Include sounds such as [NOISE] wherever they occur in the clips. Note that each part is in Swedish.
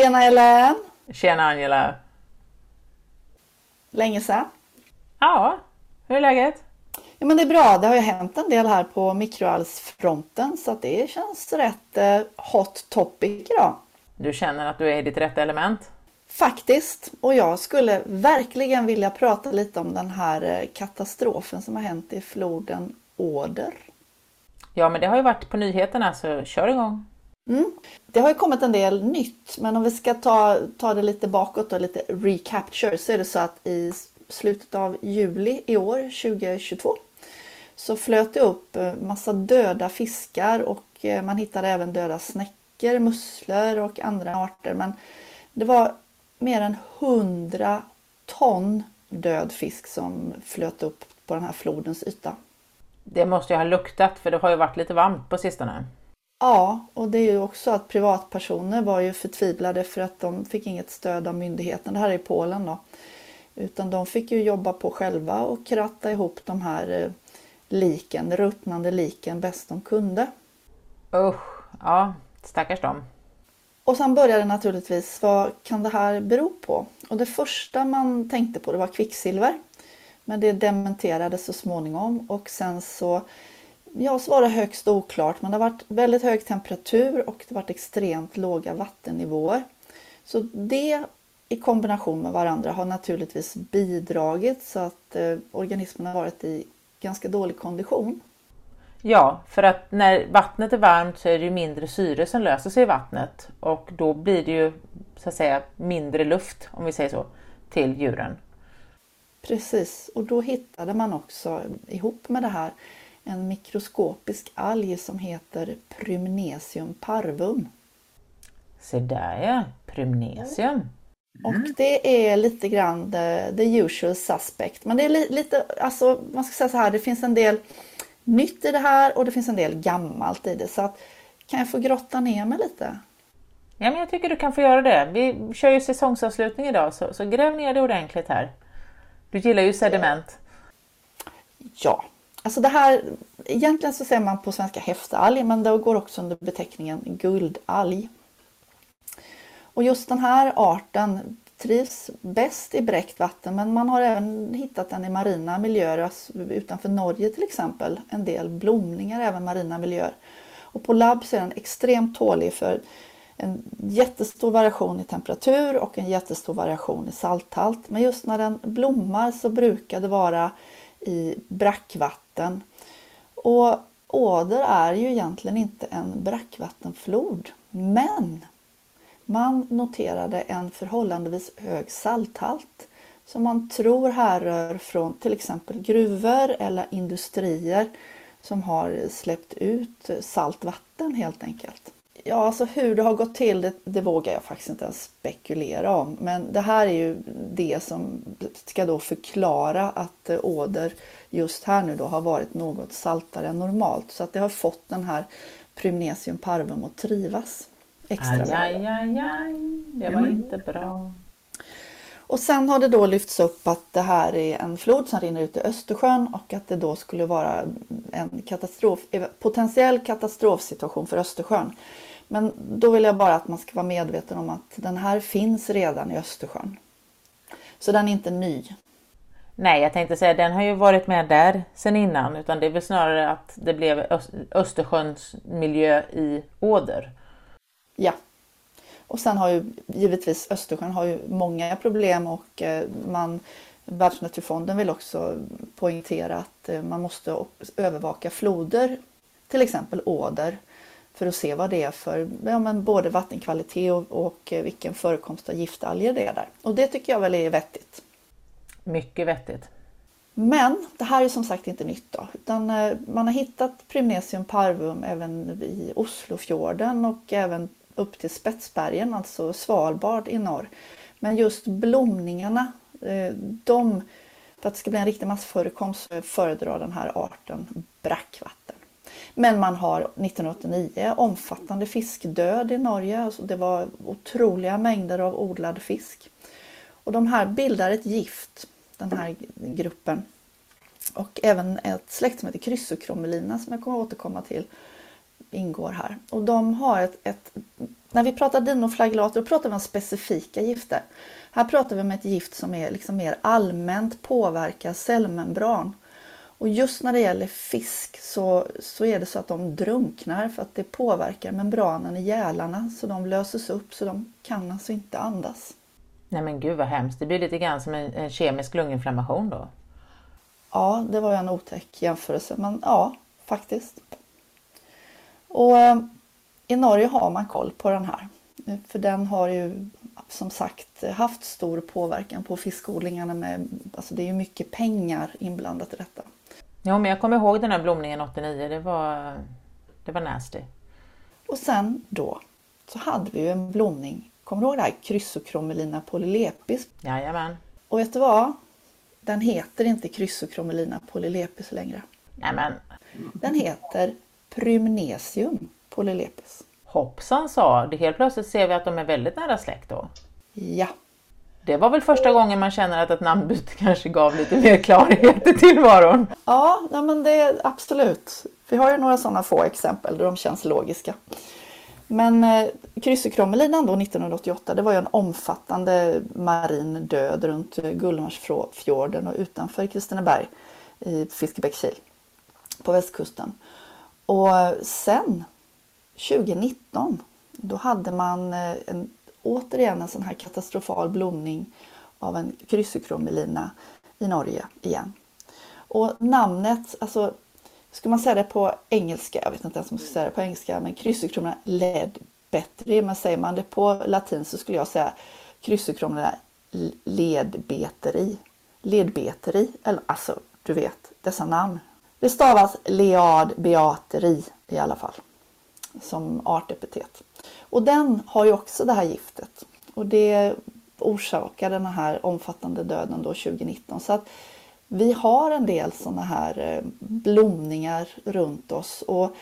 Tjena Ellen! Tjena Angela! Länge sedan. Ja, hur är läget? Ja men det är bra, det har ju hänt en del här på mikroalgsfronten så att det känns rätt eh, hot topic idag. Du känner att du är i ditt rätta element? Faktiskt, och jag skulle verkligen vilja prata lite om den här eh, katastrofen som har hänt i floden Oder. Ja, men det har ju varit på nyheterna så kör igång! Mm. Det har ju kommit en del nytt, men om vi ska ta, ta det lite bakåt och lite recapture så är det så att i slutet av juli i år, 2022, så flöt det upp eh, massa döda fiskar och eh, man hittade även döda snäckor, musslor och andra arter. Men det var mer än 100 ton död fisk som flöt upp på den här flodens yta. Det måste ju ha luktat för det har ju varit lite varmt på sistone. Ja, och det är ju också att privatpersoner var ju förtvivlade för att de fick inget stöd av myndigheten. Det här är i Polen då. Utan de fick ju jobba på själva och kratta ihop de här eh, liken, ruttnande liken bäst de kunde. Usch, ja stackars dem. Och sen började naturligtvis, vad kan det här bero på? Och det första man tänkte på det var kvicksilver. Men det dementerades så småningom och sen så Ja, så var det högst oklart, men det har varit väldigt hög temperatur och det har varit extremt låga vattennivåer. Så det i kombination med varandra har naturligtvis bidragit så att eh, organismen har varit i ganska dålig kondition. Ja, för att när vattnet är varmt så är det ju mindre syre som löser sig i vattnet och då blir det ju så att säga mindre luft, om vi säger så, till djuren. Precis, och då hittade man också ihop med det här en mikroskopisk alg som heter Prymnesium parvum. Se där ja, Prymnesium. Och det är lite grann the, the usual suspect. Men det är li, lite, alltså man ska säga så här, det finns en del nytt i det här och det finns en del gammalt i det. Så att, kan jag få grotta ner mig lite? Ja, men jag tycker du kan få göra det. Vi kör ju säsongsavslutning idag, så, så gräv ner det ordentligt här. Du gillar ju sediment. Ja, alltså det här, egentligen så säger man på svenska häftalg, men det går också under beteckningen guldalg. Och just den här arten trivs bäst i bräckt vatten men man har även hittat den i marina miljöer, alltså utanför Norge till exempel. En del blomningar även marina miljöer. Och på labb så är den extremt tålig för en jättestor variation i temperatur och en jättestor variation i salthalt. Men just när den blommar så brukar det vara i brackvatten. Och Åder är ju egentligen inte en brackvattenflod. Men man noterade en förhållandevis hög salthalt som man tror härrör från till exempel gruvor eller industrier som har släppt ut saltvatten helt enkelt. Ja, alltså hur det har gått till det, det, vågar jag faktiskt inte ens spekulera om. Men det här är ju det som ska då förklara att åder just här nu då har varit något saltare än normalt. Så att det har fått den här Prymnesium parvum att trivas extra aj, aj, aj, aj. Det var inte bra. Och sen har det då lyfts upp att det här är en flod som rinner ut i Östersjön och att det då skulle vara en katastrof, potentiell katastrofsituation för Östersjön. Men då vill jag bara att man ska vara medveten om att den här finns redan i Östersjön. Så den är inte ny. Nej, jag tänkte säga den har ju varit med där sedan innan utan det är väl snarare att det blev Östersjöns miljö i åder. Ja. Och sen har ju givetvis Östersjön har ju många problem och eh, man Världsnaturfonden vill också poängtera att eh, man måste övervaka floder, till exempel åder, för att se vad det är för ja, men både vattenkvalitet och, och eh, vilken förekomst av giftalger det är där. Och det tycker jag väl är vettigt. Mycket vettigt. Men det här är som sagt inte nytt då, utan man har hittat Primnesium parvum även i Oslofjorden och även upp till Spetsbergen, alltså Svalbard i norr. Men just blomningarna, eh, de, för att det ska bli en riktig massförekomst föredrar den här arten brackvatten. Men man har 1989 omfattande fiskdöd i Norge. Alltså det var otroliga mängder av odlad fisk. Och de här bildar ett gift, den här gruppen. Och även ett släkt som heter Chrysochromulina som jag kommer att återkomma till ingår här. Och de har ett, ett när vi pratar dinoflagellater då pratar vi om specifika gifter. Här pratar vi om ett gift som är liksom mer allmänt påverkar cellmembran. Och just när det gäller fisk så, så är det så att de drunknar för att det påverkar membranen i gälarna så de löses upp så de kan alltså inte andas. Nej men gud vad hemskt, det blir lite grann som en, en kemisk lunginflammation då. Ja, det var ju en otäck jämförelse men ja, faktiskt. Och eh, i Norge har man koll på den här. För den har ju som sagt haft stor påverkan på fiskodlingarna. Med, alltså det är ju mycket pengar inblandat i detta. Ja, men jag kommer ihåg den här blomningen 89. Det var, det var nasty. Och sen då så hade vi ju en blomning. Kommer du ihåg det här? Chrysochromellina polylepis. Jajamän. Och vet du vad? Den heter inte Chrysochromellina polylepis längre. Nämen. Den heter Prymnesium polylepis. Hoppsan sa, det helt plötsligt ser vi att de är väldigt nära släkt då. Ja, det var väl första gången man känner att ett namnbyte [LAUGHS] kanske gav lite mer klarhet i tillvaron. Ja, nej men det är absolut. Vi har ju några sådana få exempel där de känns logiska. Men eh, Chrysochromelinan då 1988, det var ju en omfattande marin död runt Gullmarsfjorden och utanför Kristineberg i Fiskebäckskil på västkusten. Och sen 2019, då hade man eh, en, återigen en sån här katastrofal blomning av en Chrysochromellina i Norge igen. Och namnet, alltså ska man säga det på engelska, jag vet inte ens om man ska säga det på engelska, men kryssokromorna led bättre. men säger man det på latin så skulle jag säga Chrysochromellina ledbeteri. Ledbeteri, eller alltså du vet dessa namn. Det stavas lead beateri i alla fall som artepitet. Och den har ju också det här giftet och det orsakar den här omfattande döden då 2019. Så att vi har en del sådana här eh, blomningar runt oss och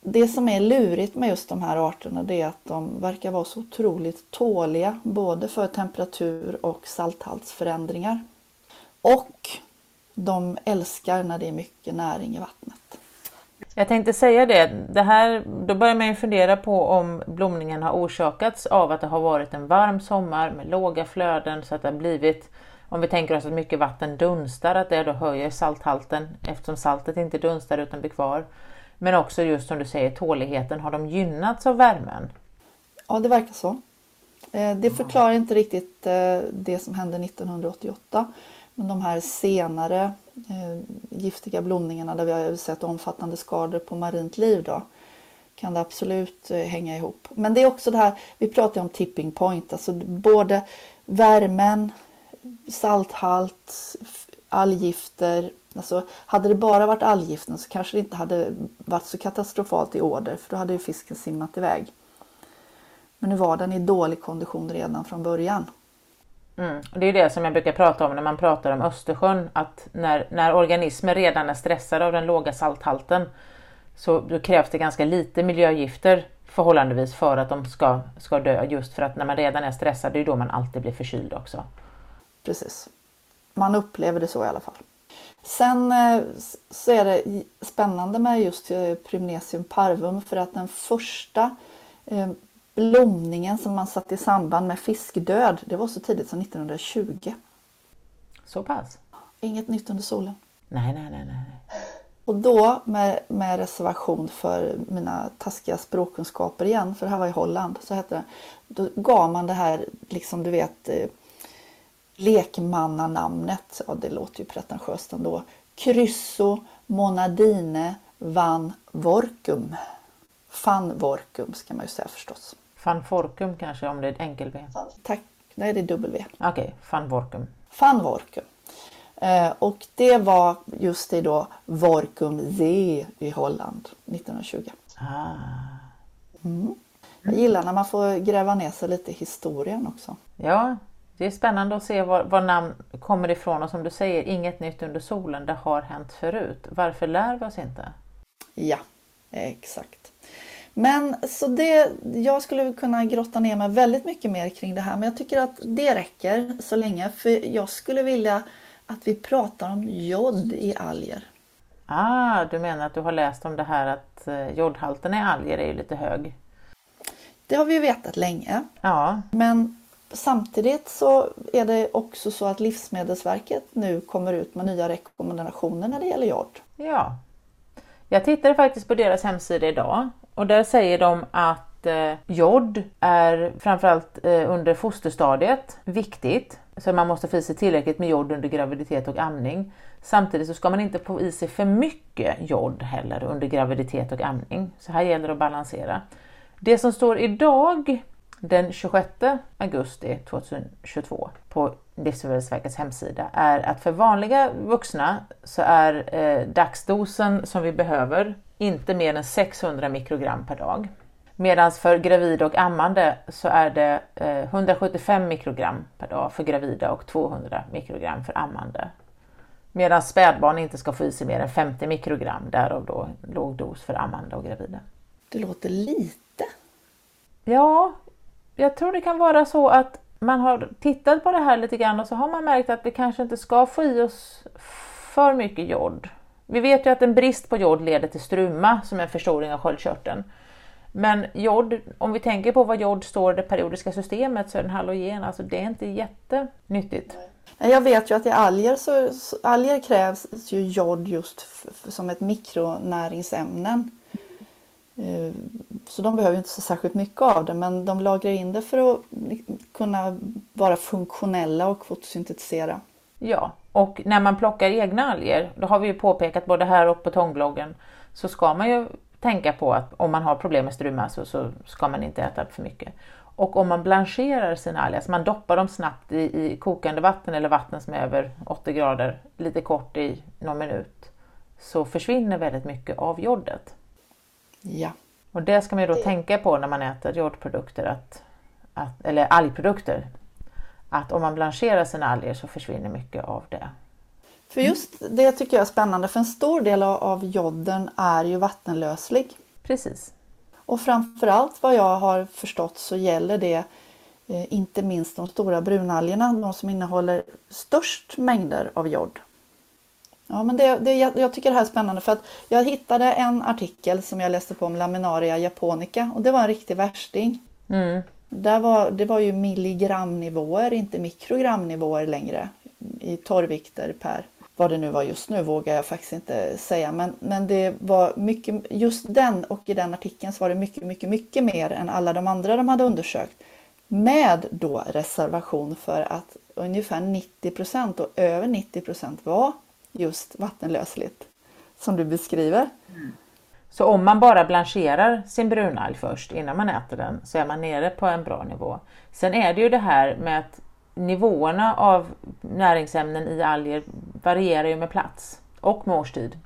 det som är lurigt med just de här arterna det är att de verkar vara så otroligt tåliga både för temperatur och salthaltsförändringar. Och de älskar när det är mycket näring i vattnet. Jag tänkte säga det, det här, då börjar man ju fundera på om blomningen har orsakats av att det har varit en varm sommar med låga flöden så att det har blivit, om vi tänker oss att mycket vatten dunstar, att det då höjer salthalten eftersom saltet inte dunstar utan blir kvar. Men också just som du säger, tåligheten, har de gynnats av värmen? Ja, det verkar så. Eh, det förklarar inte riktigt eh, det som hände 1988. Men de här senare eh, giftiga blomningarna där vi har sett omfattande skador på marint liv då, kan det absolut eh, hänga ihop. Men det är också det här, vi pratar om tipping point, alltså både värmen, salthalt, allgifter. Alltså, hade det bara varit alggiften så kanske det inte hade varit så katastrofalt i order för då hade ju fisken simmat iväg. Men nu var den i dålig kondition redan från början. Mm. Det är det som jag brukar prata om när man pratar om Östersjön, att när, när organismer redan är stressade av den låga salthalten så krävs det ganska lite miljögifter förhållandevis för att de ska, ska dö. Just för att när man redan är stressad, det är då man alltid blir förkyld också. Precis. Man upplever det så i alla fall. Sen eh, så är det spännande med just eh, Prymnesium parvum för att den första eh, blomningen som man satte i samband med fiskdöd, det var så tidigt som 1920. Så pass? Inget nytt under solen. Nej, nej, nej. nej. Och då med, med reservation för mina taskiga språkkunskaper igen, för det här var i Holland, så hette det, då gav man det här, liksom du vet, eh, lekmannanamnet, ja det låter ju pretentiöst ändå, Krysso Monadine van Vorkum. Van Vorkum ska man ju säga förstås. Van Forkum kanske om det är ett enkel-V? Tack, nej det är W. Okej, okay, Van Vorkum. Van Vorkum. Eh, och det var just det då Vorkum Zee i Holland 1920. Ah. Mm. Jag gillar när man får gräva ner sig lite i historien också. Ja, det är spännande att se var, var namn kommer ifrån och som du säger, inget nytt under solen, det har hänt förut. Varför lär vi oss inte? Ja, exakt. Men så det, jag skulle kunna grotta ner mig väldigt mycket mer kring det här men jag tycker att det räcker så länge för jag skulle vilja att vi pratar om jod i alger. Ah, du menar att du har läst om det här att eh, jodhalten i alger är lite hög? Det har vi ju vetat länge. Ja. Men samtidigt så är det också så att Livsmedelsverket nu kommer ut med nya rekommendationer när det gäller jod. Ja. Jag tittade faktiskt på deras hemsida idag och där säger de att eh, jod är framförallt eh, under fosterstadiet viktigt. Så man måste få i sig tillräckligt med jod under graviditet och amning. Samtidigt så ska man inte få i sig för mycket jod heller under graviditet och amning. Så här gäller det att balansera. Det som står idag den 26 augusti 2022 på Livsmedelsverkets hemsida är att för vanliga vuxna så är eh, dagsdosen som vi behöver inte mer än 600 mikrogram per dag. Medan för gravida och ammande så är det eh, 175 mikrogram per dag för gravida och 200 mikrogram för ammande. Medan spädbarn inte ska få i sig mer än 50 mikrogram, därav då låg dos för ammande och gravida. Det låter lite. Ja, jag tror det kan vara så att man har tittat på det här lite grann och så har man märkt att vi kanske inte ska få i oss för mycket jod. Vi vet ju att en brist på jod leder till struma som är en förstoring av sköldkörteln. Men jod, om vi tänker på vad jod står i det periodiska systemet så är den halogen, alltså det är inte jättenyttigt. Jag vet ju att i alger, så, alger krävs ju jod just som ett mikronäringsämne. Eh, så de behöver inte så särskilt mycket av det men de lagrar in det för att kunna vara funktionella och fotosyntetisera. Ja, och när man plockar egna alger, då har vi ju påpekat både här och på tångbloggen, så ska man ju tänka på att om man har problem med struma så, så ska man inte äta för mycket. Och om man blancherar sina alger, alltså man doppar dem snabbt i, i kokande vatten eller vatten som är över 80 grader lite kort i någon minut, så försvinner väldigt mycket av jodet. Ja. Och det ska man ju då tänka på när man äter jodprodukter, att, att, eller algprodukter. Att om man blancherar sina alger så försvinner mycket av det. För just det tycker jag är spännande för en stor del av joden är ju vattenlöslig. Precis. Och framförallt vad jag har förstått så gäller det eh, inte minst de stora brunalgerna, de som innehåller störst mängder av jod. Ja, men det, det, jag tycker det här är spännande för att jag hittade en artikel som jag läste på om Laminaria japonica och det var en riktig värsting. Mm. Där var, det var ju milligramnivåer, inte mikrogramnivåer längre i torrvikter per vad det nu var just nu vågar jag faktiskt inte säga. Men, men det var mycket, just den och i den artikeln så var det mycket, mycket, mycket mer än alla de andra de hade undersökt. Med då reservation för att ungefär 90 procent och över 90 procent var just vattenlösligt. Som du beskriver. Mm. Så om man bara blancherar sin brunalg först innan man äter den så är man nere på en bra nivå. Sen är det ju det här med att nivåerna av näringsämnen i alger varierar ju med plats och med årstid.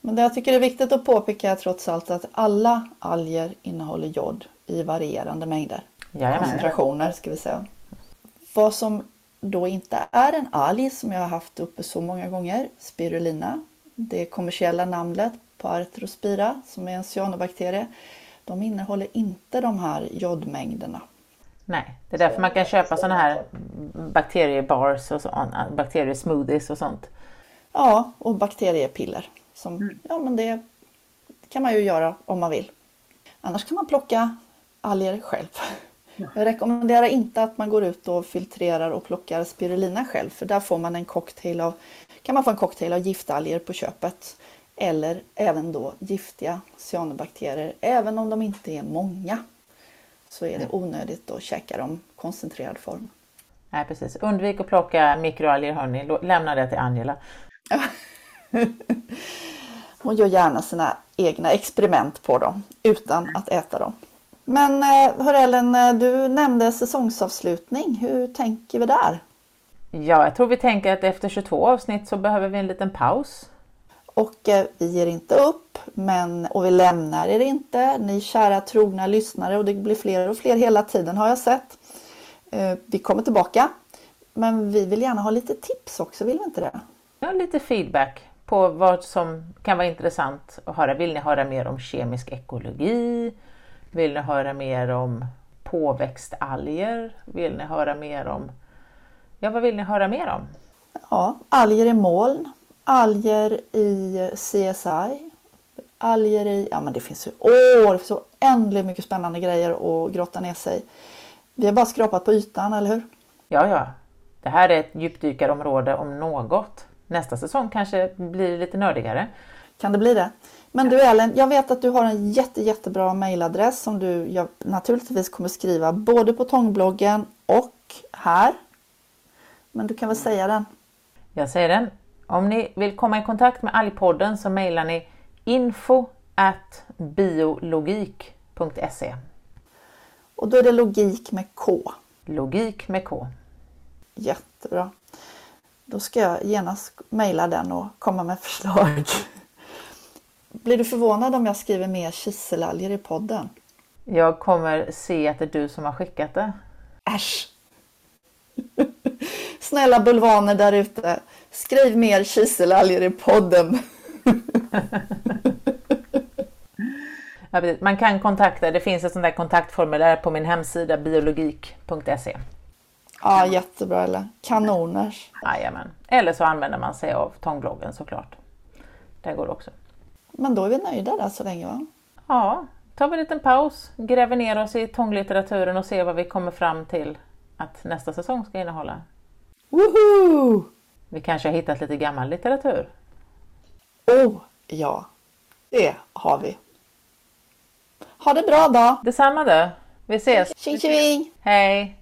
Men det jag tycker är viktigt att påpeka är trots allt att alla alger innehåller jod i varierande mängder. Jajamän. Koncentrationer ska vi säga. Vad som då inte är en alg som jag har haft uppe så många gånger, spirulina, det kommersiella namnet på Arthrospira som är en cyanobakterie, de innehåller inte de här jodmängderna. Nej, det är därför man kan köpa sådana här bakteriebars och sånt, bakteriesmoothies och sånt. Ja, och bakteriepiller. Som, ja, men det kan man ju göra om man vill. Annars kan man plocka alger själv. Jag rekommenderar inte att man går ut och filtrerar och plockar spirulina själv för där får man en cocktail av, kan man få en cocktail av giftalger på köpet. Eller även då giftiga cyanobakterier, även om de inte är många. Så är det onödigt att käka dem koncentrerad form. Nej precis, undvik att plocka mikroalger hörni, lämna det till Angela. [LAUGHS] Hon gör gärna sina egna experiment på dem utan att äta dem. Men eh, hör Ellen, eh, du nämnde säsongsavslutning. Hur tänker vi där? Ja, jag tror vi tänker att efter 22 avsnitt så behöver vi en liten paus. Och eh, vi ger inte upp, men, och vi lämnar er inte. Ni kära trogna lyssnare och det blir fler och fler hela tiden har jag sett. Vi kommer tillbaka. Men vi vill gärna ha lite tips också, vill vi inte det? Ja, lite feedback på vad som kan vara intressant att höra. Vill ni höra mer om kemisk ekologi? Vill ni höra mer om påväxtalger? Vill ni höra mer om... Ja, vad vill ni höra mer om? Ja, alger i moln. Alger i CSI. Alger i, ja men det finns ju, åh, det finns så oändligt mycket spännande grejer att grotta ner sig Vi har bara skrapat på ytan, eller hur? Ja, ja. Det här är ett djupdykarområde om något. Nästa säsong kanske blir lite nördigare. Kan det bli det? Men du Ellen, jag vet att du har en jätte, jättebra mailadress som du naturligtvis kommer skriva både på Tångbloggen och här. Men du kan väl säga den? Jag säger den. Om ni vill komma i kontakt med Algpodden så mejlar ni info at biologik.se Och då är det logik med K. Logik med K. Jättebra. Då ska jag genast mejla den och komma med förslag. Blir du förvånad om jag skriver mer kiselalger i podden? Jag kommer se att det är du som har skickat det. Äsch! [LAUGHS] Snälla bulvaner där ute, skriv mer kiselalger i podden. [LAUGHS] Man kan kontakta, det finns ett sånt där kontaktformulär på min hemsida biologik.se. Ja, jättebra eller kanoners. Jajamän. Eller så använder man sig av tångbloggen såklart. Där går det också. Men då är vi nöjda där så länge va? Ja, tar vi en liten paus, gräver ner oss i tånglitteraturen och ser vad vi kommer fram till att nästa säsong ska innehålla. Woho! Vi kanske har hittat lite gammal litteratur? Oh, ja. Det har vi. Ha det bra då! Detsamma du! Vi ses! Tjing tjing! Hej!